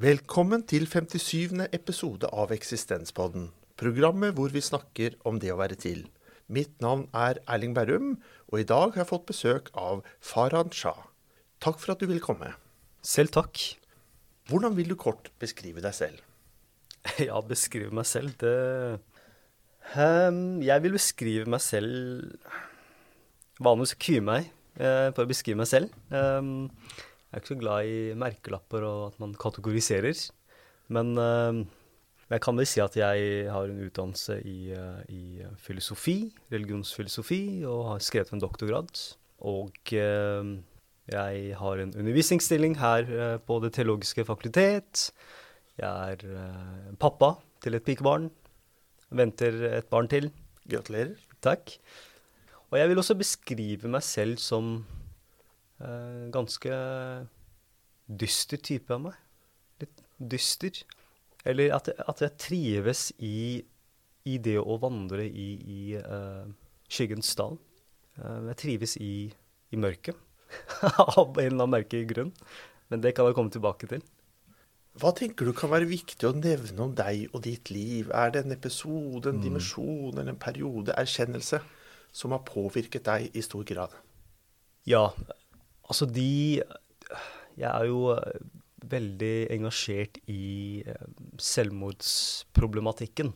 Velkommen til 57. episode av Eksistenspodden. Programmet hvor vi snakker om det å være til. Mitt navn er Erling Berrum, og i dag har jeg fått besøk av Farhan Shah. Takk for at du vil komme. Selv takk. Hvordan vil du kort beskrive deg selv? Ja, beskrive meg selv, det um, Jeg vil beskrive meg selv Vanligvis kvier meg uh, for å beskrive meg selv. Ehm, jeg er ikke så glad i merkelapper og at man kategoriserer. Men ehm, jeg kan vel si at jeg har en utdannelse i, eh, i filosofi, religionsfilosofi, og har skrevet en doktorgrad. Og eh, jeg har en undervisningsstilling her eh, på Det teologiske fakultet. Jeg er eh, pappa til et pikebarn. Venter et barn til. Gratulerer. Takk. Og jeg vil også beskrive meg selv som eh, ganske dyster type av meg. Litt dyster. Eller at, at jeg trives i, i det å vandre i, i uh, skyggens dal. Uh, jeg trives i, i mørket. Av en eller annen merkelig grunn. Men det kan jeg komme tilbake til. Hva tenker du kan være viktig å nevne om deg og ditt liv? Er det en episode, en dimensjon eller en periode, erkjennelse, som har påvirket deg i stor grad? Ja, altså de Jeg er jo eh, veldig engasjert i eh, selvmordsproblematikken.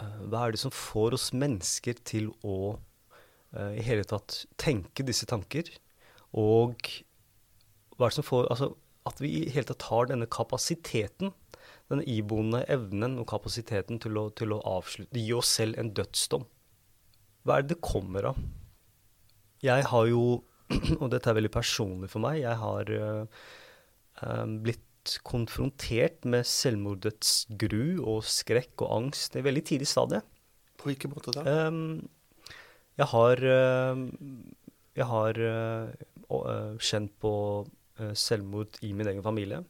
Eh, Hva er det som får oss mennesker til å i hele tatt tenke disse tanker? Og hva er det som får Altså at vi i hele tatt har denne kapasiteten, denne iboende evnen og kapasiteten til å, til å avslutte Gi oss selv en dødsdom. Hva er det det kommer av? Jeg har jo, og dette er veldig personlig for meg, jeg har eh, blitt konfrontert med selvmordets gru og skrekk og angst i et veldig tidlig stadie. På hvilken måte da? Um, jeg har, uh, jeg har uh, kjent på selvmord i min egen familie.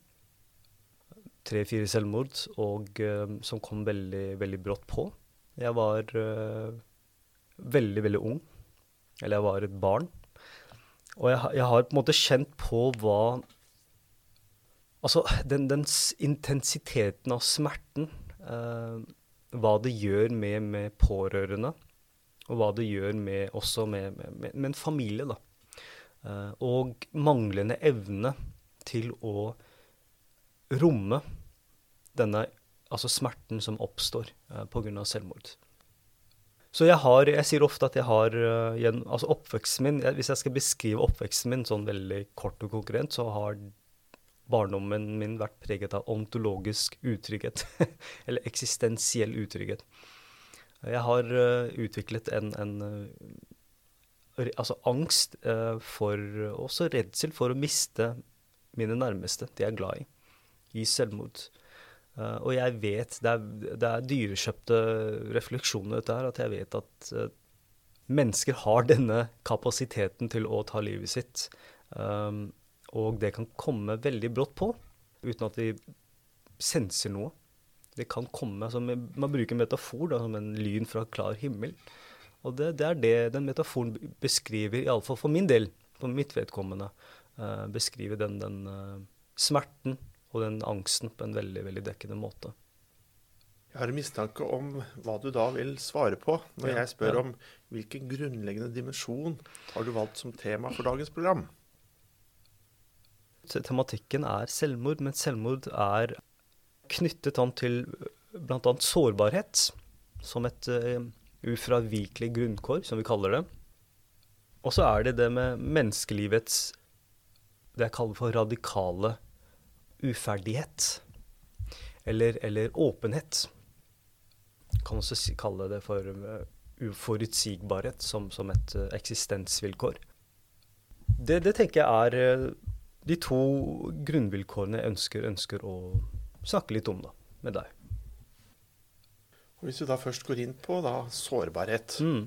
Tre-fire selvmord, og som kom veldig, veldig brått på. Jeg var veldig, veldig ung. Eller jeg var et barn. Og jeg, jeg har på en måte kjent på hva Altså, den, den intensiteten av smerten, eh, hva det gjør med, med pårørende, og hva det gjør med, også med, med, med en familie, da. Eh, og manglende evne til å romme denne altså smerten som oppstår eh, pga. selvmord. Så jeg har, jeg sier ofte at jeg har eh, altså oppveksten min, Hvis jeg skal beskrive oppveksten min sånn veldig kort og konkurrent, så har barndommen min vært preget av ontologisk utrygghet. Eller eksistensiell utrygghet. Jeg har eh, utviklet en, en eh, altså angst for Også redsel for å miste mine nærmeste, de jeg er glad i, i selvmord. Eh, og jeg vet Det er, det er dyrekjøpte refleksjoner, dette her, at jeg vet at uh, mennesker har denne kapasiteten til å ta livet sitt. Um, og det kan komme veldig brått på, uten at vi senser noe. Det kan komme altså, Man bruker metafor da, som en lyn fra klar himmel. Og det, det er det den metaforen beskriver, iallfall for min del, for mitt vedkommende. Uh, beskriver den, den uh, smerten og den angsten på en veldig, veldig dekkende måte. Jeg har en mistanke om hva du da vil svare på når Ja, jeg spør ja. om hvilken grunnleggende dimensjon har du valgt som tema for dagens program? Tematikken er selvmord, men selvmord er knyttet an til bl.a. sårbarhet, som et uh, ufravikelig grunnkår, som vi kaller det. Og så er det det med menneskelivets det jeg kaller for radikale uferdighet. Eller, eller åpenhet. Kan også kalle det for eh, uforutsigbarhet som, som et eh, eksistensvilkår. Det, det tenker jeg er eh, de to grunnvilkårene jeg ønsker, ønsker å snakke litt om da, med deg. Hvis du da først går inn på da, sårbarhet Mm.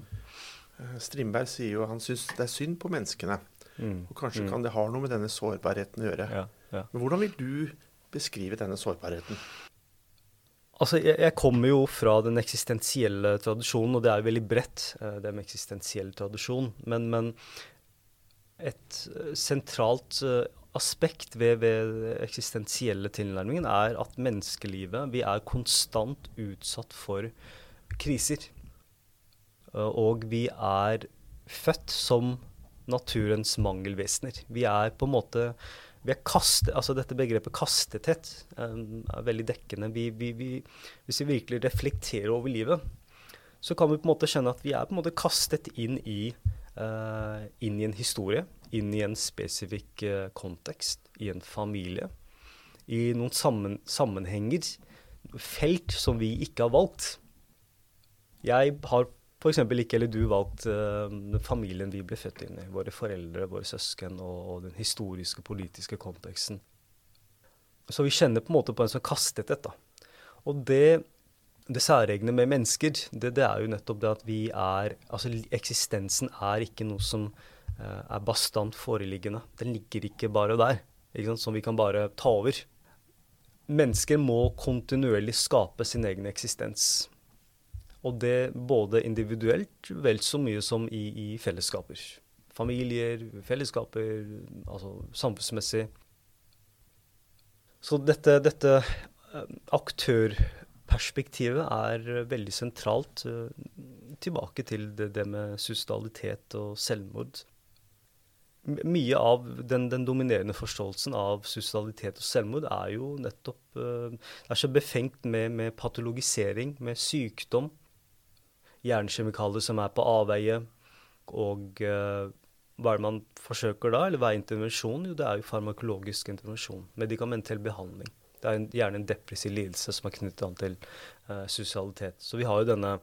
Strindberg sier jo han syns det er synd på menneskene. Mm. Og kanskje Mm. kan det ha noe med denne sårbarheten å gjøre. Ja, ja. Men hvordan vil du beskrive denne sårbarheten? Altså, jeg, jeg kommer jo fra den eksistensielle tradisjonen, og det er veldig bredt, eh, det med eksistensiell tradisjon. Men, men et eh, sentralt eh, aspekt ved, ved eksistensielle tilnærmingen er at menneskelivet Vi er konstant utsatt for kriser. Og vi er født som naturens mangelvesener. Vi er på en måte kaste, altså Dette begrepet kastetett um, er veldig dekkende. Vi, vi, vi, hvis vi virkelig reflekterer over livet, så kan vi på en måte skjønne at vi er på en måte kastet inn i, uh, inn i en historie. Inn i en spesifikk uh, kontekst. I en familie. I noen sammen, sammenhenger. Felt som vi ikke har valgt. Jeg har f.eks. ikke eller du valgt uh, familien vi ble født inn i. Våre foreldre, våre søsken og, og, den historiske, politiske konteksten. Så vi kjenner på en måte på en sånn kastethet. da. Og det, det særegne med mennesker, det, det, er jo nettopp det at vi er Altså eksistensen er ikke noe som uh, er bastant foreliggende. Den ligger ikke bare der, ikke sant? som vi kan bare ta over. Mennesker må kontinuerlig skape sin egen eksistens. Og det både individuelt vel så mye som i, i fellesskaper. Familier, fellesskaper, altså samfunnsmessig. Så dette, dette eh, aktørperspektivet er veldig sentralt. Eh, tilbake til det, det med suicidalitet og selvmord. Mye av den, den, dominerende forståelsen av suicidalitet og selvmord er jo nettopp uh, Det er så befengt med, med patologisering, med sykdom jernkjemikalier som er på avveie. Og uh, hva er det man forsøker da, eller hva er intervensjon? Jo, det er jo farmakologisk intervensjon. Medikamentell behandling. Det er en, gjerne en depressiv lidelse som er knyttet an til uh, sosialitet. Så vi har jo denne,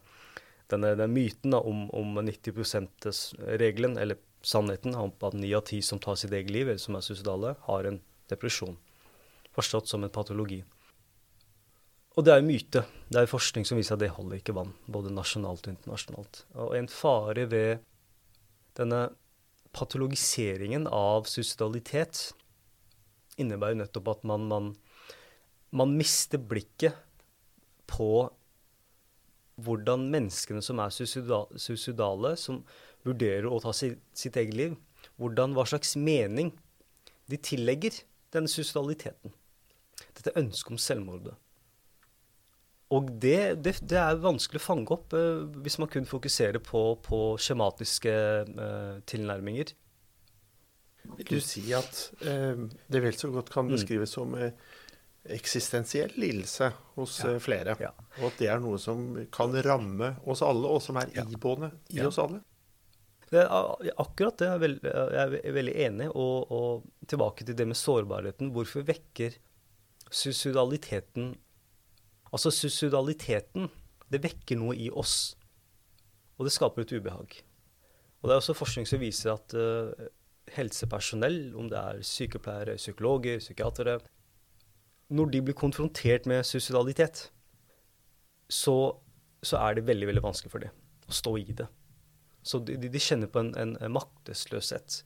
denne, denne myten da, om, om 90 %-regelen, eller sannheten om at ni av ti som tar sitt eget liv, eller som er suicidale, har en depresjon. Forstått som en patologi. Og det er jo myte. Det er forskning som viser at det holder ikke vann, både nasjonalt og internasjonalt. Og en fare ved denne patologiseringen av suicidalitet innebærer nettopp at man, man, man, mister blikket på hvordan menneskene som er suicidale, som vurderer å ta sitt, sitt eget liv, hvordan, hva slags mening de tillegger denne suicidaliteten. Dette ønsket om selvmordet. Og det, det, det, er vanskelig å fange opp eh, hvis man kun fokuserer på, på skjematiske eh, tilnærminger. Vil du si at eh, det vel så godt kan mm. beskrives som eksistensiell lidelse hos ja. flere? Ja. Og at det er noe som kan ramme oss alle, og som er ja. iboende i oss alle? Det akkurat det er veld, jeg er veldig enig og, og tilbake til det med sårbarheten. Hvorfor vekker suicidaliteten Altså suicidaliteten, det vekker noe i oss. Og det skaper et ubehag. Og det er også forskning som viser at uh, helsepersonell, om det er sykepleiere, psykologer, psykiatere Når de blir konfrontert med suicidalitet, så, så, er det veldig veldig vanskelig for dem å stå i det. Så de, de kjenner på en, en, maktesløshet.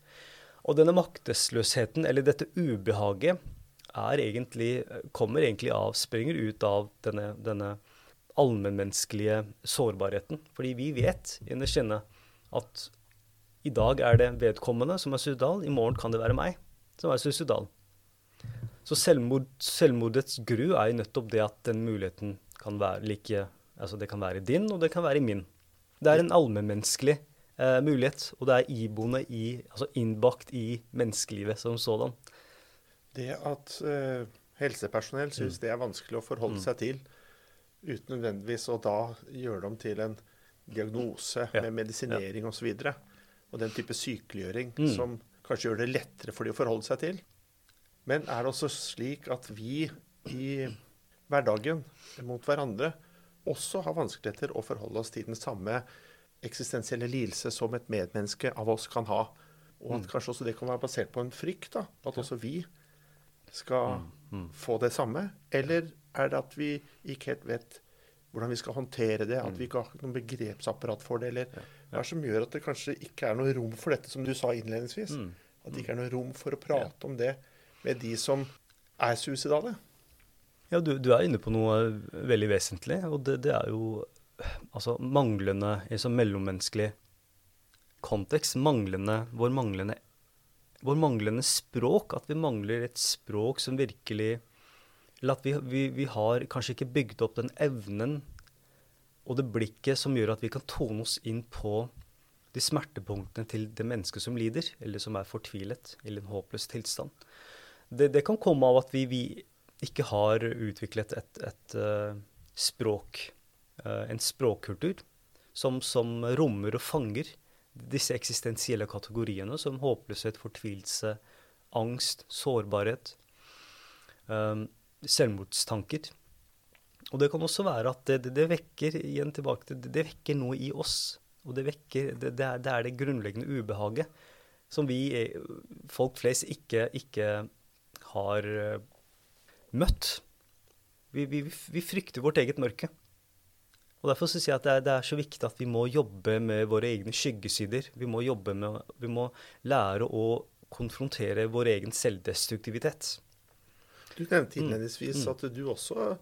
Og denne maktesløsheten, eller dette ubehaget, egentlig, kommer egentlig av, springer ut av denne, denne allmennmenneskelige sårbarheten. Fordi vi vet innerst inne at i dag er det vedkommende som er suicidal, i morgen kan det være meg som er suicidal. Så selvmord, selvmordets gru er jo nettopp det at den muligheten kan være like Altså det kan være din, og det kan være min. Det er en allmennmenneskelig eh, mulighet, og det er iboende i Altså innbakt i menneskelivet som sådan. Det at uh, helsepersonell syns mm. det er vanskelig å forholde mm. seg til, uten nødvendigvis å da gjøre dem til en diagnose med medisinering ja. osv. Og, så og den type sykeliggjøring mm. som kanskje gjør det lettere for de å forholde seg til. Men er det også slik at vi i hverdagen mot hverandre også har vanskeligheter å forholde oss til den samme eksistensielle lidelse som et medmenneske av oss kan ha? Og at mm. kanskje også det kan være basert på en frykt. da, At også vi skal mm, mm. få det samme? Eller er det at vi ikke helt vet hvordan vi skal håndtere det? At vi ikke har noen begrepsapparat for det? Eller hva er det som gjør at det kanskje ikke er noe rom for dette, som du sa innledningsvis? Mm. At det ikke er noe rom for å prate om det med de som er suicidale? Ja, du, du er inne på noe veldig vesentlig, og det, det er jo altså manglende i så mellommenneskelig kontekst, manglende, vår manglende vår manglende språk. At vi mangler et språk som virkelig Eller at vi, vi, vi har kanskje ikke bygd opp den evnen og det blikket som gjør at vi kan tone oss inn på de smertepunktene til det mennesket som lider, eller som er fortvilet, eller en håpløs tilstand. Det, det kan komme av at vi, vi ikke har utviklet et, et uh, språk, uh, en språkkultur, som, som, rommer og fanger disse eksistensielle kategoriene som håpløshet, fortvilelse, angst, sårbarhet, um, selvmordstanker. Og det kan også være at det, det, det vekker igjen tilbake til, det, vekker noe i oss. Og det vekker Det, er, det, er det grunnleggende ubehaget som vi, folk flest, ikke, ikke har uh, møtt. Vi, vi, vi, frykter vårt eget mørke. Og Derfor syns jeg at det er, det er, så viktig at vi må jobbe med våre egne skyggesider. Vi må, jobbe med, vi må lære å konfrontere vår egen selvdestruktivitet. Du nevnte mm. innledningsvis mm. at du også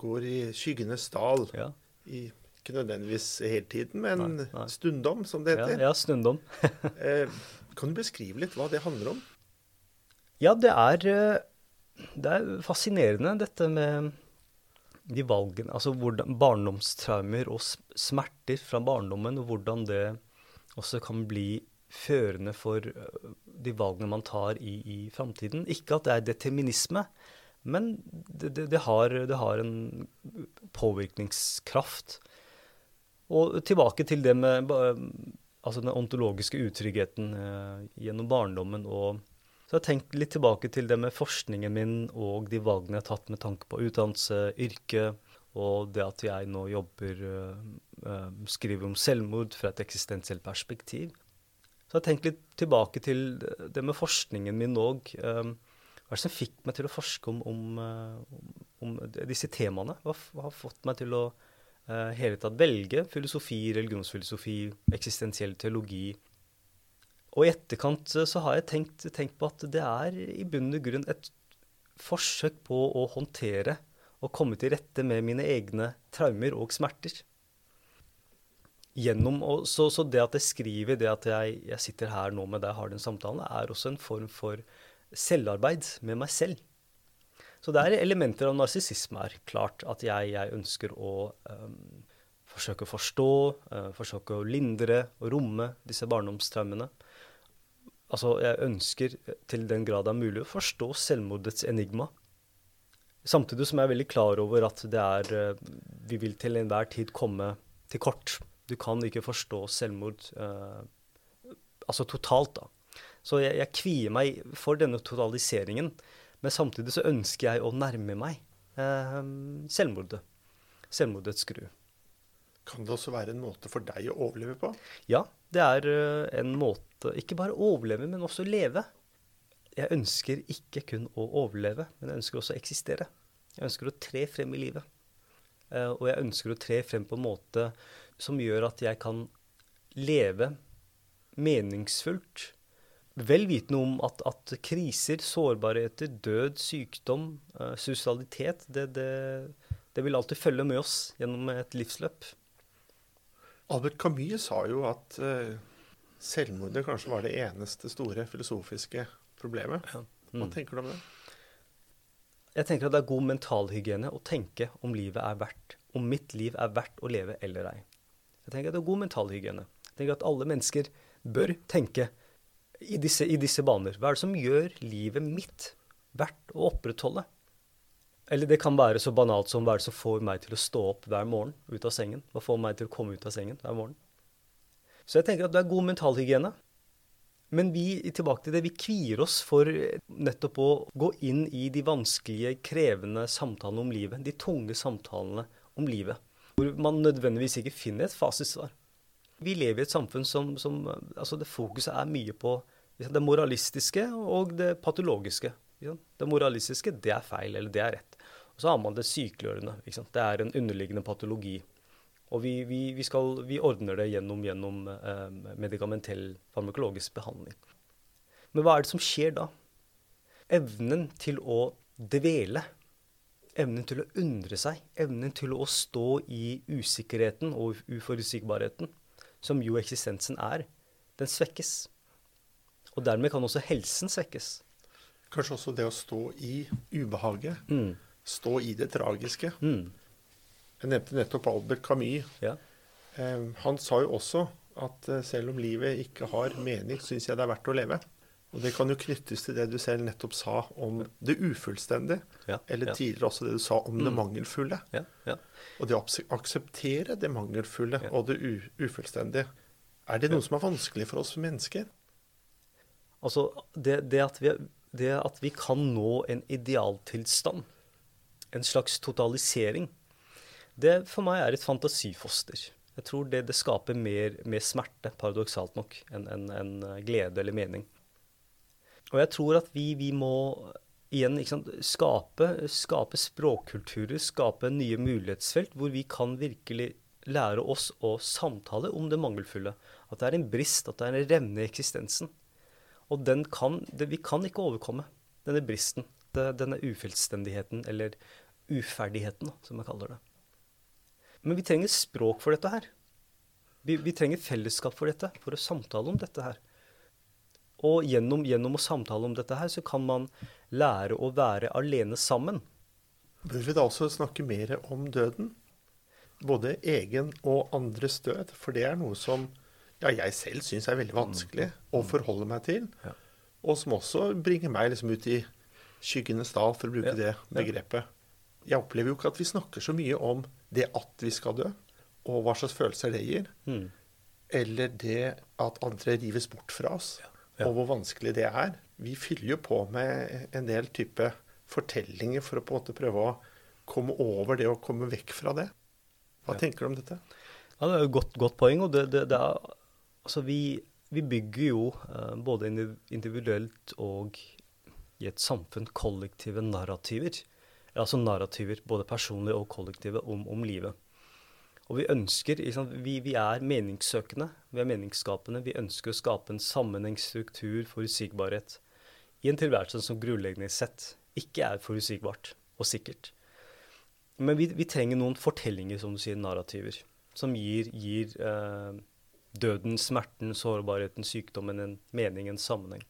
går i skyggenes dal. Ja. I, ikke nødvendigvis hele tiden, men nei, nei. stundom, som det heter. Ja, ja stundom. eh, kan du beskrive litt hva det handler om? Ja, det er, eh, det er fascinerende, dette med de valgene Altså hvordan, barndomstraumer og smerter fra barndommen, og hvordan det også kan bli førende for eh, de valgene man tar i, i framtiden. Ikke at det er determinisme, men det, det, det, har, det, har, en påvirkningskraft. Og tilbake til det med altså den ontologiske utryggheten eh, gjennom barndommen. og Så jeg har tenkt litt tilbake til det med forskningen min og de valgene jeg har tatt med tanke på utdannelse, yrke, og det at jeg nå jobber eh, skriver om selvmord fra et eksistensielt perspektiv. Så jeg har tenkt litt tilbake til det med forskningen min òg. Eh, hva er det som fikk meg til å forske om, om, eh, om, disse temaene? Hva, hva, har fått meg til å hele tatt velge filosofi, religionsfilosofi, eksistensiell teologi? Og i etterkant så har jeg tenkt, tenkt på at det er i bunn og grunn et forsøk på å håndtere og komme til rette med mine egne traumer og smerter. Gjennom, så, så, det at jeg skriver, det at jeg, jeg sitter her nå med deg og har den samtalen, er også en form for selvarbeid med meg selv. Så det er elementer av narsissisme her. Klart at jeg, jeg ønsker å um, forsøke å forstå, uh, forsøke å lindre og romme disse barndomstraumene. Altså, jeg ønsker til den grad det er mulig å forstå selvmordets enigma. Samtidig som jeg er veldig klar over at det er uh, Vi vil til enhver tid komme til kort. Du kan ikke forstå selvmord uh, altså totalt, da. Så jeg, jeg, kvier meg for denne totaliseringen. Men samtidig så ønsker jeg å nærme meg eh, selvmordet. Selvmordets skru. Kan det også være en måte for deg å overleve på? Ja, det er uh, en måte Ikke bare overleve, men også leve. Jeg ønsker ikke kun å overleve, men jeg ønsker også å eksistere. Jeg ønsker å tre frem i livet. Uh, og jeg ønsker å tre frem på en måte som gjør at jeg kan leve meningsfullt vel vitende om at, at, kriser, sårbarheter, død, sykdom, uh, sosialitet det, det, det, vil alltid følge med oss gjennom et livsløp. Albert Camus sa jo at uh, selvmordet kanskje var det eneste store filosofiske problemet. Mm. Hva tenker du om det? Jeg tenker at det er god mentalhygiene å tenke om livet er verdt, om mitt liv er verdt å leve eller ei. Jeg tenker at det er god mentalhygiene. Jeg tenker at alle mennesker bør tenke i disse, i disse baner? Hva er det som gjør livet mitt verdt å opprettholde? Eller det kan være så banalt som hva er det som får meg til å stå opp hver morgen ut av sengen? Hva får meg til å komme ut av sengen hver morgen? Så jeg tenker at det er god mentalhygiene. Men vi tilbake til det, vi kvier oss for nettopp å gå inn i de vanskelige, krevende samtalene om livet. De tunge samtalene om livet. Hvor man nødvendigvis ikke finner et fasitsvar. Vi lever i et samfunn som, som altså det Fokuset er mye på det moralistiske og det patologiske. Det moralistiske, det er feil, eller det er rett. Og så har man det sykeliggjørende. Det er en underliggende patologi. Og vi, vi, vi, skal, vi ordner det gjennom, gjennom eh, medikamentell farmakologisk behandling. Men hva er det som skjer da? Evnen til å dvele, evnen til å undre seg, evnen til å stå i usikkerheten og uforutsigbarheten, som jo eksistensen er, den svekkes. Og dermed kan også helsen svekkes. Kanskje også det å stå i ubehaget. Mm. Stå i det tragiske. Mm. Jeg nevnte nettopp Albert Camus. Ja. Eh, han sa jo også at eh, selv om livet ikke har mening, syns jeg det er verdt å leve. Og det kan jo knyttes til det du selv nettopp sa om det ufullstendige. Ja, Eller ja. tidligere også det du sa om det Mm. mangelfulle. Ja, ja. Og det å akseptere det mangelfulle og det ufullstendige. Er det noe som er vanskelig for oss mennesker? Altså, det, det, at vi, det at vi kan nå en idealtilstand, en slags totalisering, det for meg er et fantasifoster. Jeg tror det, det skaper mer, mer smerte, paradoksalt nok, enn en, en glede eller mening. Og jeg tror at vi, vi må igjen sant, skape, skape språkkulturer, skape nye mulighetsfelt hvor vi kan virkelig lære oss å samtale om det mangelfulle. At det er en brist, at det er en revne i eksistensen. Og den kan, det, vi kan ikke overkomme denne bristen, det, denne ufullstendigheten, eller uferdigheten, som jeg kaller det. Men vi trenger språk for dette her. Vi, vi trenger fellesskap for dette, for å samtale om dette her. Og gjennom, gjennom å samtale om dette her, så kan man lære å være alene sammen. Bør vi da også snakke mer om døden? Både egen og andres død. For det er noe som ja, jeg selv syns er veldig vanskelig å forholde meg til. Ja. Og som også bringer meg liksom ut i skyggenes dal, for å bruke det begrepet. Jeg opplever jo ikke at vi snakker så mye om det at vi skal dø, og hva slags følelser det gir. Mm. Eller det at andre rives bort fra oss, Ja. og hvor vanskelig det er. Vi fyller jo på med en del type fortellinger for å på en måte prøve å komme over det og komme vekk fra det. Hva Ja. tenker du om dette? Ja, det er jo et godt, godt poeng. og det, det, det er, altså vi, vi bygger jo eh, både individuelt og i et samfunn kollektive narrativer. Altså narrativer, både personlige og kollektive, om, om livet. Og vi ønsker, vi, vi er meningssøkende, vi er meningsskapende. Vi ønsker å skape en sammenheng, struktur, forutsigbarhet i en tilværelse som grunnleggende sett ikke er forutsigbart og sikkert. Men vi, vi trenger noen fortellinger, som du sier, narrativer, som gir, gir eh, døden, smerten, sårbarheten, sykdommen en mening, en sammenheng.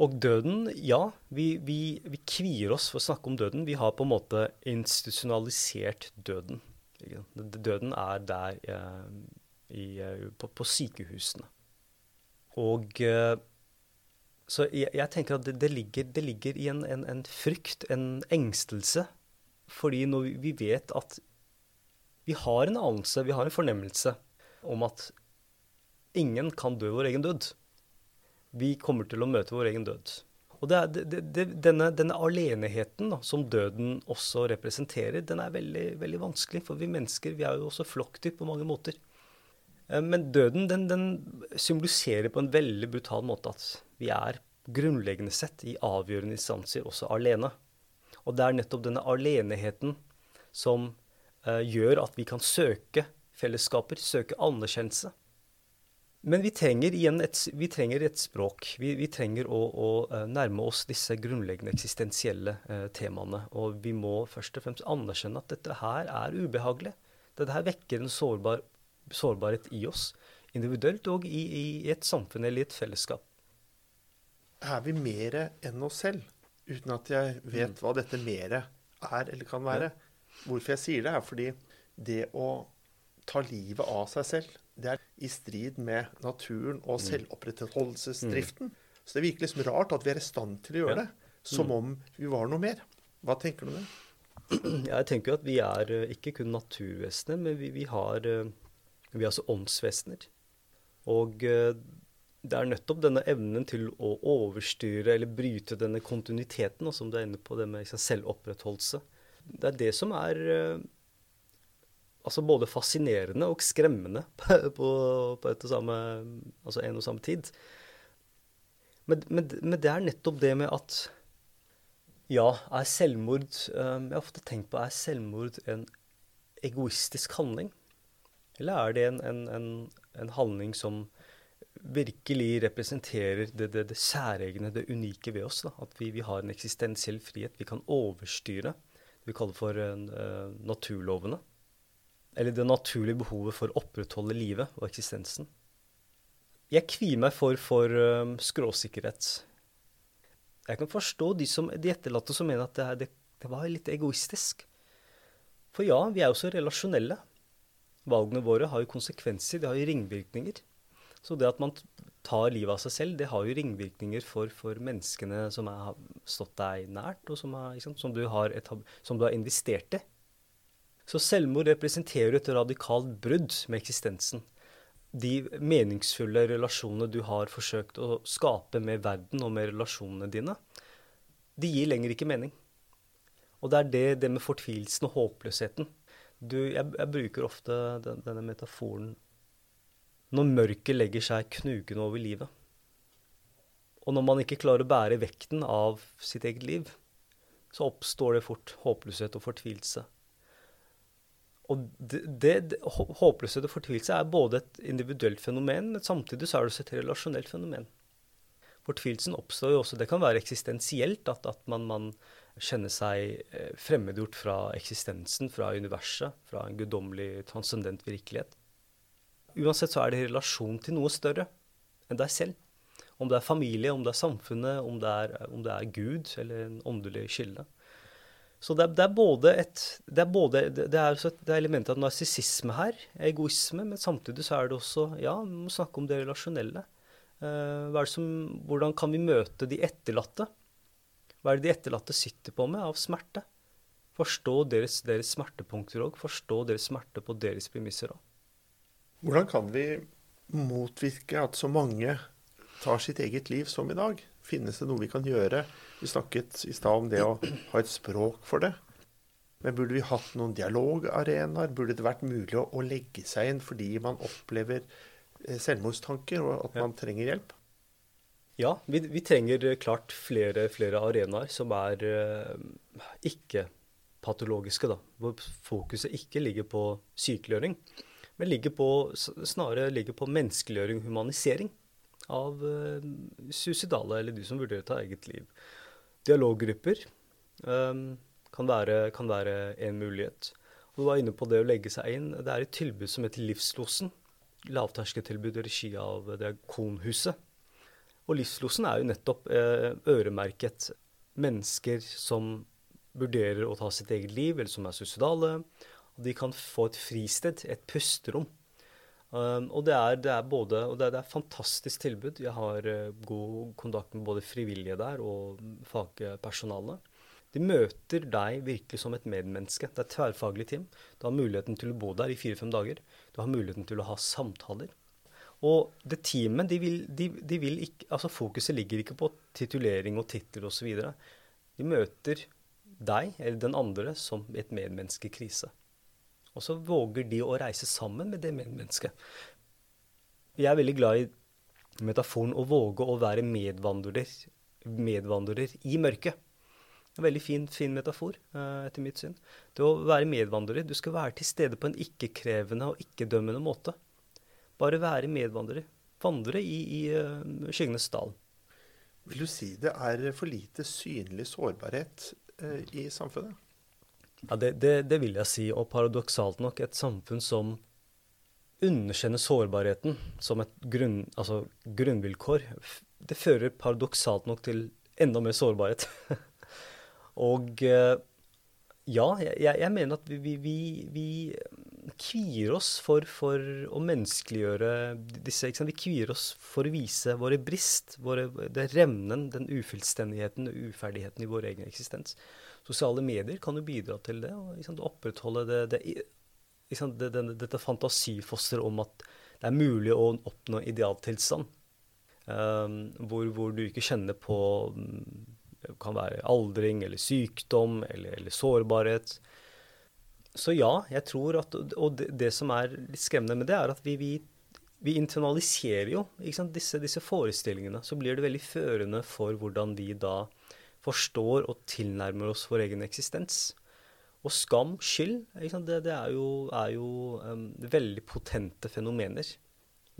Og døden, ja, vi, vi, vi kvier oss for å snakke om døden. Vi har på en måte institusjonalisert døden. Døden er der eh, i, eh, på, på sykehusene. Og eh, så jeg, jeg tenker at det, det, ligger, det ligger i en, en, en frykt, en engstelse. Fordi når vi, vet at vi har en anelse, vi har en fornemmelse om at ingen kan dø vår egen død. Vi kommer til å møte vår egen død. Og det er, det, det, denne, denne aleneheten da, som døden også representerer, den er veldig, veldig vanskelig. For vi mennesker vi er jo også flokkdyr på mange måter. Eh, Men døden den, den symboliserer på en veldig brutal måte at vi er grunnleggende sett i avgjørende instanser også alene. Og det er nettopp denne aleneheten som eh, gjør at vi kan søke fellesskaper, søke anerkjennelse. Men vi trenger et, vi trenger et språk. Vi, vi trenger å, å eh, nærme oss disse grunnleggende eksistensielle eh, temaene. Og vi må først og fremst anerkjenne at dette her er ubehagelig. Dette her vekker en sårbar, sårbarhet i oss, individuelt og i, i et samfunn eller i et fellesskap. Er vi mere enn oss selv? Uten at jeg vet hva dette mere er eller kan være. Hvorfor jeg sier det, er fordi det å ta livet av seg selv, det er i strid med naturen og selvopprettholdelsesdriften. Så det virker liksom rart at vi er i stand til å gjøre Ja. det. Som om vi var noe mer. Hva tenker du om det? Jeg tenker jo at vi er eh, ikke kun naturvesener, men vi, vi, har, eh, vi er altså åndsvesener. Og eh, det er nettopp denne evnen til å overstyre eller bryte denne kontinuiteten, som du er inne på, det med selvopprettholdelse. Det er det som er altså både fascinerende og skremmende på, på, på et og samme, altså en og samme tid. Men, men, men det er nettopp det med at ja, er selvmord um, Jeg har ofte tenkt på er selvmord en egoistisk handling? Eller er det en, en, en, en handling som virkelig representerer det, det, det særegne, det unike ved oss? Da? At vi, vi har en eksistensiell frihet. Vi kan overstyre det vi kaller for uh, naturlovene. Eller det naturlige behovet for å opprettholde livet og eksistensen. Jeg kvier meg for, for um, skråsikkerhet. Jeg kan forstå de, som, de etterlatte som mener at det, det, det, var litt egoistisk. For ja, vi er jo så relasjonelle. Valgene våre har jo konsekvenser, de har jo ringvirkninger. Så det at man tar livet av seg selv, det har jo ringvirkninger for, for menneskene som har stått deg nært, og som, er, sant, som, du har et, som, du har investert i. Så selvmord representerer et radikalt brudd med eksistensen de meningsfulle relasjonene du har forsøkt å skape med verden og med relasjonene dine, de gir lenger ikke mening. Og det er det, det med fortvilelsen og håpløsheten. Du, jeg, jeg, bruker ofte den, denne metaforen når mørket legger seg knugende over livet. Og når man ikke klarer å bære vekten av sitt eget liv, så oppstår det fort håpløshet og fortvilelse. Og det, det, Håpløshet og fortvilelse er både et individuelt fenomen, men samtidig så er det også et relasjonelt fenomen. Fortvilelsen oppstår jo også Det kan være eksistensielt, at, at man, man, kjenner seg eh, fremmedgjort fra eksistensen, fra universet, fra en guddommelig, transcendent virkelighet. Uansett så er det i relasjon til noe større enn deg selv. Om det er familie, om det er samfunnet, om det er, om det er Gud eller en åndelig kilde. Så det er, det er, både et Det er, både, det er, det er elementet av narsissisme her, egoisme, men samtidig så er det også Ja, vi må snakke om det relasjonelle. Uh, som, hvordan kan vi møte de etterlatte? Hva er det de etterlatte sitter på med av smerte? Forstå deres, deres smertepunkter òg. Forstå deres smerte på deres premisser òg. Hvordan kan vi motvirke at så mange tar sitt eget liv som i dag? Finnes det noe vi kan gjøre? Vi snakket i stad om det å ha et språk for det. Men burde vi hatt noen dialogarenaer? Burde det vært mulig å, å, legge seg inn fordi man opplever eh, selvmordstanker, og at man trenger hjelp? Ja, vi, vi trenger klart flere, flere, arenaer som er uh, ikke patologiske, da. Hvor fokuset ikke ligger på sykeliggjøring, men ligger på, snarere ligger på menneskeliggjøring, humanisering av uh, suicidale eller de som vurderer å ta eget liv. Dialoggrupper um, kan, være, kan, være, en mulighet. Og du var inne på det å legge seg inn. Det er et tilbud som heter Livslosen. Lavterskeltilbud i regi av det Konhuset. Og Livslosen er jo nettopp uh, øremerket mennesker som vurderer å ta sitt eget liv, eller som er suicidale. Og de kan få et fristed, et pusterom Um, og det er, det er, både og det er, det er fantastisk tilbud. Jeg har uh, god kontakt med både frivillige der og fagpersonale. De møter deg virkelig som et medmenneske. Det er et tverrfaglig team. Du har muligheten til å bo der i fire-fem dager. Du har muligheten til å ha samtaler. Og det teamet, de vil, de, de vil ikke Altså fokuset ligger ikke på titulering og titler osv. De møter deg eller den andre som et medmenneske i krise. Og så våger de å reise sammen med det medmennesket. Jeg er veldig glad i metaforen å våge å være medvandrer, medvandrer i mørket. En veldig fin, fin metafor, uh, etter mitt syn. Det å være medvandrer. Du skal være til stede på en ikke-krevende og ikke-dømmende måte. Bare være medvandrer. Vandre i, i uh, skyggenes dal. Vil du si det er for lite synlig sårbarhet uh, i samfunnet? Ja, det, det, det, vil jeg si. Og paradoksalt nok, et samfunn som underkjenner sårbarheten som et grunn, altså grunnvilkår, det fører paradoksalt nok til enda mer sårbarhet. og eh, ja, jeg, jeg, mener at vi, vi, vi kvier oss for, for, å menneskeliggjøre disse. Vi kvier oss for å vise våre brist, våre, det revnen, den ufullstendigheten og uferdigheten i vår egen eksistens sosiale medier kan jo bidra til det. og liksom, Opprettholde det, det, liksom, det, dette fantasifosteret om at det er mulig å oppnå idealtilstand. Um, hvor, hvor, du ikke kjenner på det kan være aldring eller sykdom eller, eller sårbarhet. Så ja, jeg tror at Og det, det, som er litt skremmende med det, er at vi, vi, vi internaliserer jo disse, disse, forestillingene. Så blir det veldig førende for hvordan vi da forstår og tilnærmer oss vår egen eksistens. Og skam, skyld, det, det, er jo, er jo um, veldig potente fenomener.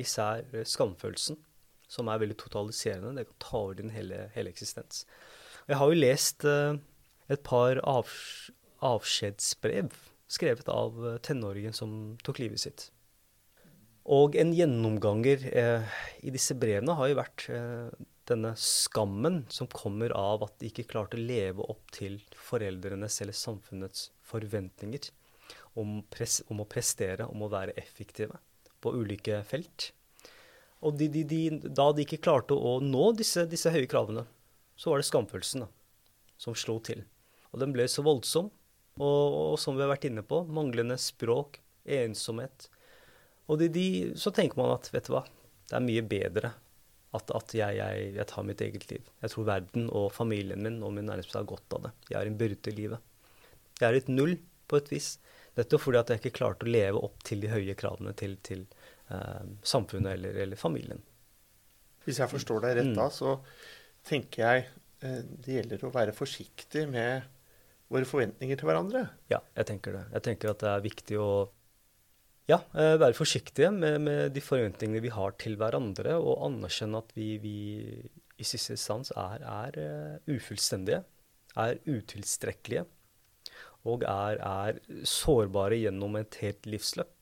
Især uh, skamfølelsen, som er veldig totaliserende. Det kan ta over din hele, hele eksistens. Jeg har jo lest uh, et par av, avskjedsbrev skrevet av uh, tenåringen som tok livet sitt. Og en gjennomganger uh, i disse brevene har jo vært eh, denne skammen som kommer av at de ikke klarte å leve opp til foreldrenes eller samfunnets forventninger om, pres, om å prestere, om å være effektive på ulike felt. Og de, de, de, da de ikke klarte å nå disse, disse høye kravene, så var det skamfølelsen da, som slo til. Og den ble så voldsom. Og, og som vi har vært inne på, manglende språk, ensomhet. Og de, de, så tenker man at vet du hva, det er mye bedre at, at jeg, jeg, jeg, tar mitt eget liv. Jeg tror verden og familien min og min nærmeste har godt av det. Jeg er en byrde i livet. Jeg er et null på et vis. Dette fordi at jeg ikke klarte å leve opp til de høye kravene til, til eh, samfunnet eller, eller, familien. Hvis jeg forstår deg rett da, mm. så tenker jeg eh, det gjelder å være forsiktig med våre forventninger til hverandre. Ja, jeg tenker det. Jeg tenker at det er viktig å ja, eh, være forsiktige med, med de forventningene vi har til hverandre, og anerkjenne at vi, vi i siste instans er, er uh, ufullstendige, er utilstrekkelige og er, er, sårbare gjennom et helt livsløp.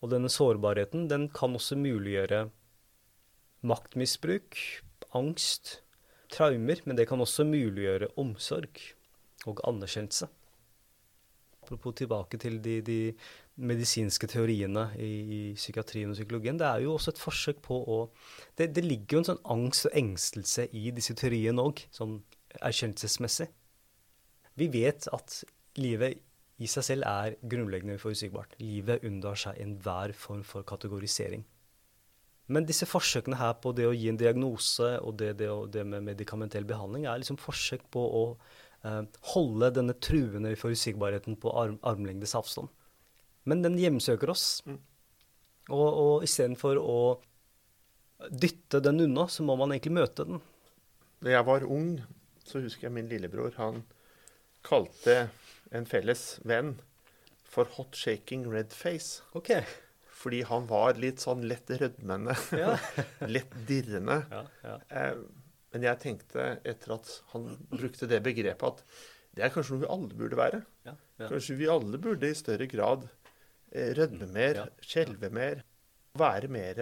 Og denne sårbarheten den kan også muliggjøre maktmisbruk, angst, traumer, men det kan også muliggjøre omsorg og anerkjennelse. Apropos tilbake til de, de medisinske teoriene i, i, psykiatrien og psykologien. Det er jo også et forsøk på å Det, det ligger jo en sånn angst og engstelse i disse teoriene òg, sånn erkjennelsesmessig. Vi vet at livet i seg selv er grunnleggende uforutsigbart. Livet unndrar seg enhver form for kategorisering. Men disse forsøkene her på det å gi en diagnose og det, det, det med medikamentell behandling er liksom forsøk på å eh, holde denne truende uforutsigbarheten på arm, armlengdes avstand. Men den hjemsøker oss. Mm. Og, og istedenfor å dytte den unna, så må man egentlig møte den. Da jeg var ung, så husker jeg min lillebror. Han kalte en felles venn for hot shaking red face. Okay. Fordi han var litt sånn lett rødmende. Ja. lett dirrende. Ja, ja. Eh, men jeg tenkte, etter at han brukte det begrepet, at det er kanskje noe vi alle burde være. Kanskje vi alle burde i større grad rødme mer, skjelve mer. Være mer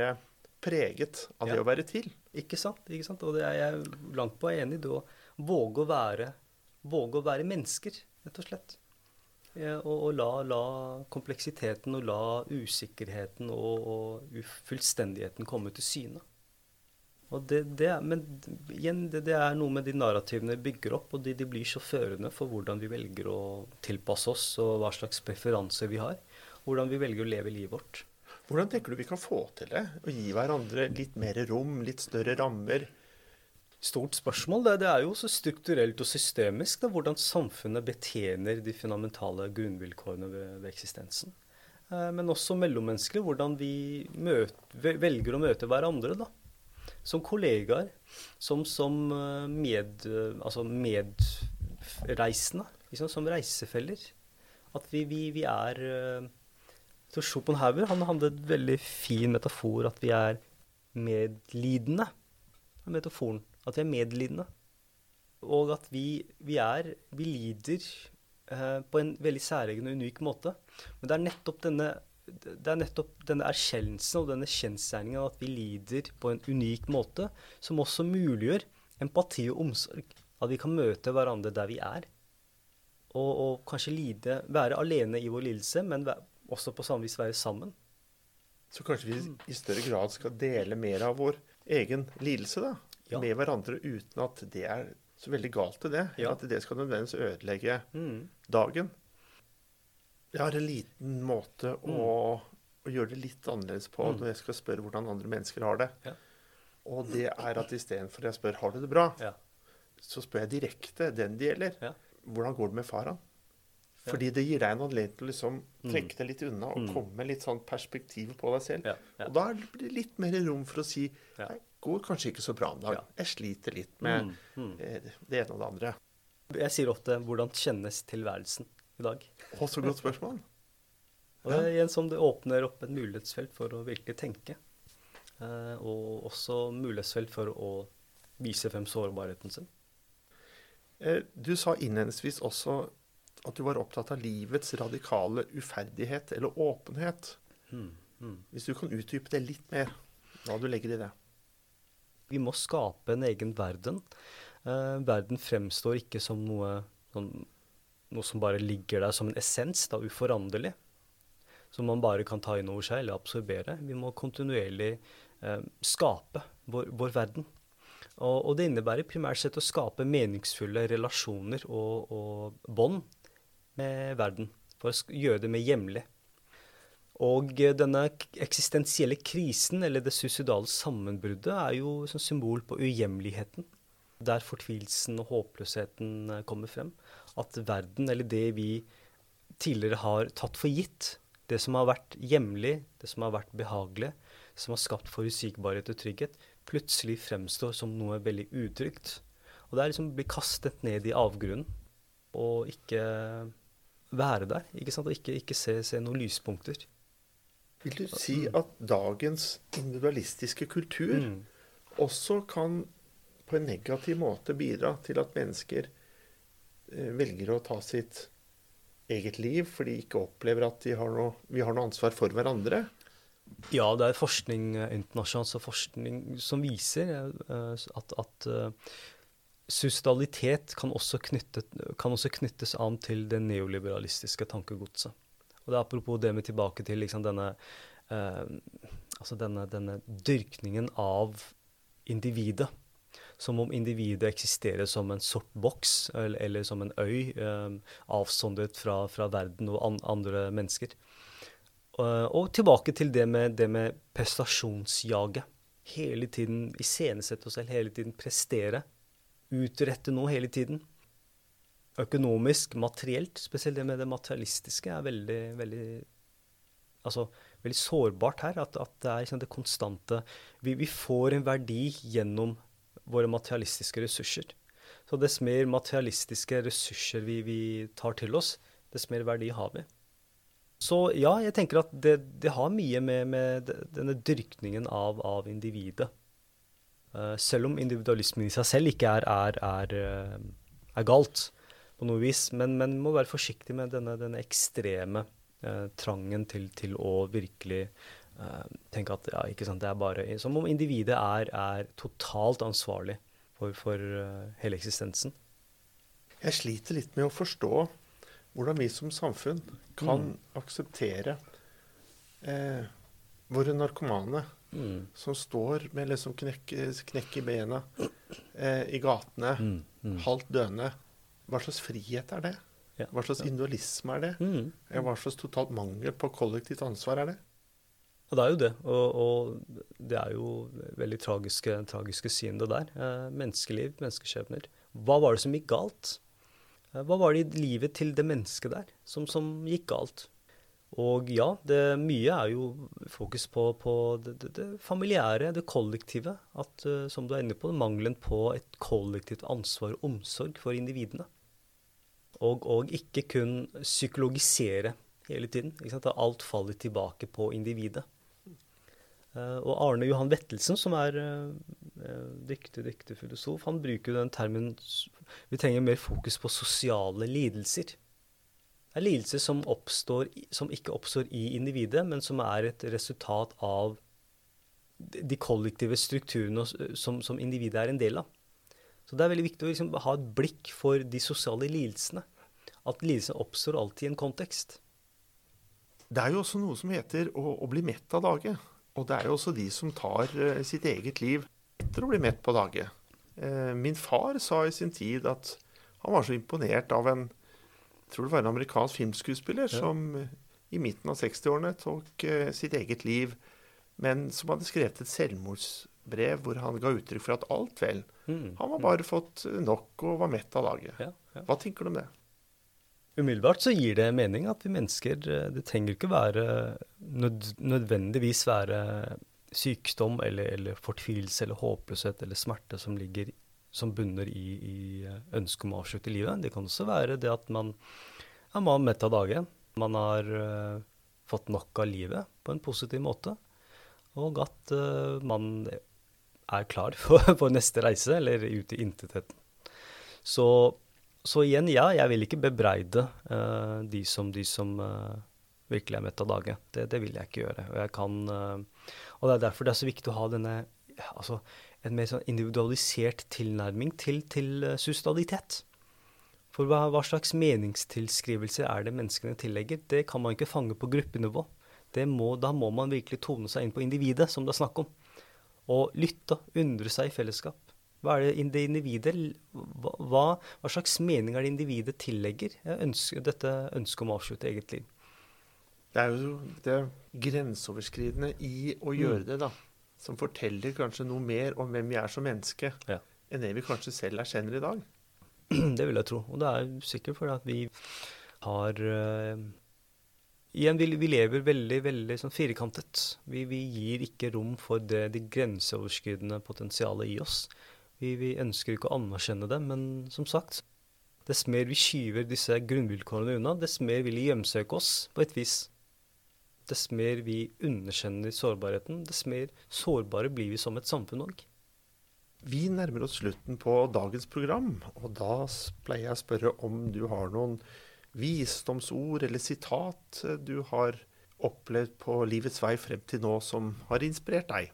preget av det å være til. Ikke sant. ikke sant? Og det er jeg langt på enig i. Å våge å være, våge å være mennesker rett og slett. Og, og la, la, kompleksiteten og la usikkerheten og, og ufullstendigheten komme til syne. Og det, det er, men igjen, det, det, er noe med de narrativene vi bygger opp, og de, de, blir så førende for hvordan vi velger å tilpasse oss, og hva slags preferanser vi har. Hvordan vi velger å leve livet vårt. Hvordan tenker du vi kan få til det? Å gi hverandre litt mer rom, litt større rammer? stort spørsmål. Det, det, er jo så strukturelt og systemisk da, hvordan samfunnet betjener de fundamentale grunnvilkårene ved, ved eksistensen. Eh, men også mellommenneskelig, hvordan vi møter, velger å møte hverandre. da. Som kollegaer, som, som eh, med, altså medreisende, liksom, som reisefeller. At vi, vi, vi er eh, så Schopenhauer han hadde en veldig fin metafor at vi er medlidende. Metaforen at vi er medlidende. Og at vi, vi er Vi lider eh, på en veldig særegen og unik måte. Men det er nettopp denne det er nettopp denne erkjennelsen og denne kjensgjerningen at vi lider på en unik måte, som også muliggjør empati og omsorg. At vi kan møte hverandre der vi er. Og, og kanskje lide, være alene i vår lidelse, men også på samme vis være sammen. Så kanskje vi i større grad skal dele mer av vår egen lidelse, da? ja. med hverandre uten at det er så veldig galt til det. Ja. At det skal nødvendigvis ødelegge mm. dagen. Jeg har en liten måte mm. å, å, gjøre det litt annerledes på mm. når jeg skal spørre hvordan andre mennesker har det. Ja. Og det er at istedenfor jeg spør har du det bra, ja. så spør jeg direkte den det gjelder. Hvordan går det med faren? Fordi det gir deg en anledning til å liksom mm. trekke deg litt unna og mm. komme med litt sånn perspektiv på deg selv. Og da blir det litt mer rom for å si nei, går kanskje ikke så bra en dag. Jeg sliter litt med mm. Eh, det ene og det andre. Jeg sier ofte 'hvordan kjennes tilværelsen i dag'? Å, så godt spørsmål. og det igjen som det åpner opp et mulighetsfelt for å virkelig tenke. Eh, og også mulighetsfelt for å vise frem sårbarheten sin. Eh, du sa innledningsvis også at du var opptatt av livets radikale uferdighet eller åpenhet. Mm. Mm. Hvis du kan utdype det litt mer, hva du legger i det. Vi må skape en egen verden. Eh, verden fremstår ikke som noe, noe, noe som bare ligger der som en essens, da uforanderlig. Som man bare kan ta inn over seg eller absorbere. Vi må kontinuerlig eh, skape vår, vår verden. Og, og, det innebærer primært sett å skape meningsfulle relasjoner og, og bånd med verden. For å gjøre det mer hjemlig. Og eh, denne eksistensielle krisen, eller det suicidale sammenbruddet, er jo som symbol på uhjemligheten. Der fortvilelsen og håpløsheten eh, kommer frem. At verden, eller det vi tidligere har tatt for gitt, det som har vært hjemlig, det som har vært behagelig, som har skapt forutsigbarhet og trygghet, plutselig fremstår som noe veldig utrygt. Og det er liksom å bli kastet ned i avgrunnen og ikke være der. ikke sant? Og ikke, ikke se, se noen lyspunkter. Vil du si at dagens individualistiske kultur mm. også kan på en negativ måte bidra til at mennesker eh, velger å ta sitt eget liv fordi de ikke opplever at har noe, vi har noe ansvar for hverandre? Ja, det er forskning eh, internasjonalt forskning som viser uh, at, at suicidalitet kan også, kan også knyttes an til det neoliberalistiske tankegodset. Og det er apropos det med tilbake til liksom denne, eh, altså denne, denne dyrkningen av individet. Som om individet eksisterer som en sort boks eller, eller som en øy, eh, avsondret fra, fra, verden og an, andre mennesker. Uh, og tilbake til det med, det med prestasjonsjaget. Hele tiden iscenesette oss selv, hele tiden prestere. Utrette noe hele tiden økonomisk, materielt, spesielt det med det materialistiske, er veldig, veldig, altså, veldig sårbart her. At, at det er liksom, det konstante vi, vi, får en verdi gjennom våre materialistiske ressurser. Så dess mer materialistiske ressurser vi, vi tar til oss, dess mer verdi har vi. Så ja, jeg tenker at det, det har mye med, med, denne dyrkningen av, av individet. Uh, selv om individualismen i seg selv ikke er, er, er, uh, er galt, på noe vis. Men, men må være forsiktig med denne, denne ekstreme eh, trangen til, til, å virkelig eh, tenke at ja, ikke sant, det er bare Som om individet er, er totalt ansvarlig for, for uh, hele eksistensen. Jeg sliter litt med å forstå hvordan vi som samfunn kan mm. akseptere eh, våre narkomane mm. som står med liksom knekk, knekk i bena eh, i gatene, mm. mm. halvt døende hva slags frihet er det? Ja. Hva slags individualisme er det? Mm. Hva slags totalt mangel på kollektivt ansvar er det? Ja, det er jo det. Og, og det er jo veldig tragiske, tragiske syn, det der. Eh, menneskeliv, menneskeskjebner. Hva var det som gikk galt? Eh, hva var det i livet til det mennesket der som, som gikk galt? Og ja, det, mye er jo fokus på, på det, det, det, familiære, det kollektive. At, uh, som du er inne på, mangelen på et kollektivt ansvar og omsorg for individene. Og, og ikke kun psykologisere hele tiden. Alt faller tilbake på individet. Uh, og Arne Johan Vettelsen, som er uh, dyktig, dyktig filosof, han bruker den termen Vi trenger mer fokus på sosiale lidelser. Det er lidelser som, oppstår, som ikke oppstår i individet, men som er et resultat av de kollektive strukturene som, som individet er en del av. Så det er veldig viktig å liksom ha et blikk for de sosiale lidelsene. At lidelsene oppstår alltid i en kontekst. Det er jo også noe som heter å, å bli mett av dage. Og det er jo også de som tar uh, sitt eget liv etter å bli mett på dage. Uh, min far sa i sin tid at han var så imponert av en jeg tror det var en amerikansk filmskuespiller ja. som i midten av 60-årene tok uh, sitt eget liv, men som hadde skrevet et selvmordsbrev hvor han ga uttrykk for at alt vel. Mm. Han var bare fått nok og var mett av laget. Ja, ja. Hva tenker du om det? Umiddelbart så gir det mening at vi mennesker eh, Det trenger ikke være nød, nødvendigvis være sykdom eller, eller, fortvilelse eller håpløshet eller smerte som ligger som bunner i, i ønsket om å avslutte livet. Det kan også være det at man, er man mett av dage. Man har uh, fått nok av livet på en positiv måte. Og at uh, man er klar for, for, neste reise, eller ut i intetheten. Så, så, igjen, ja, jeg vil ikke bebreide uh, de som, de som virkelig er mett av dage. Det, det, vil jeg ikke gjøre. Og, kan, og det er derfor det er så viktig å ha denne altså, en mer sånn individualisert tilnærming til, til uh, suicidalitet. For hva, hva, slags meningstilskrivelser er det menneskene tillegger? Det kan man ikke fange på gruppenivå. Må, da må man virkelig tone seg inn på individet, som det er snakk om. Og lytte, undre seg i fellesskap. Hva er det, det individet hva, hva, slags mening er det individet tillegger ønsker, dette ønsket om å avslutte eget liv? Det er jo det grenseoverskridende i å mm. gjøre det, da. Som forteller kanskje noe mer om hvem vi er som menneske, ja. enn det vi kanskje selv erkjenner i dag. Det vil jeg tro. Og det er sikkert fordi at vi har uh, Igjen, vi, vi, lever veldig veldig sånn firkantet. Vi, vi, gir ikke rom for det, det grenseoverskridende potensialet i oss. Vi, vi, ønsker ikke å anerkjenne det, men som sagt Dess mer vi skyver disse grunnvilkårene unna, dess mer vil de hjemsøke oss på et vis. Dess mer vi underkjenner sårbarheten, dess mer sårbare blir vi som et samfunn òg. Vi nærmer oss slutten på dagens program, og da pleier jeg å spørre om du har noen visdomsord eller sitat du har opplevd på livets vei frem til nå som har inspirert deg?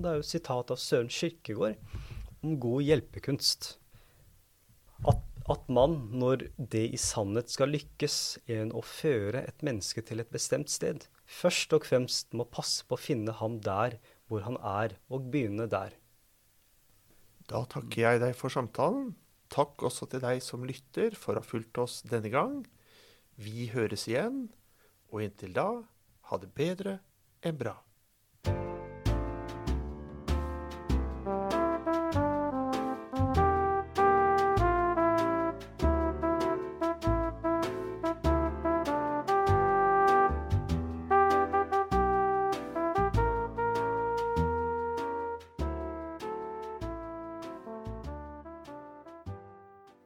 Det er jo et sitat av Søren Kirkegård om god hjelpekunst. At, at man, når det i sannhet skal lykkes en å føre et menneske til et bestemt sted, først og fremst må passe på å finne ham der hvor han er, og begynne der. Da takker jeg deg for samtalen. Takk også til deg som lytter for å ha fulgt oss denne gang. Vi høres igjen, og inntil da, ha det bedre enn bra.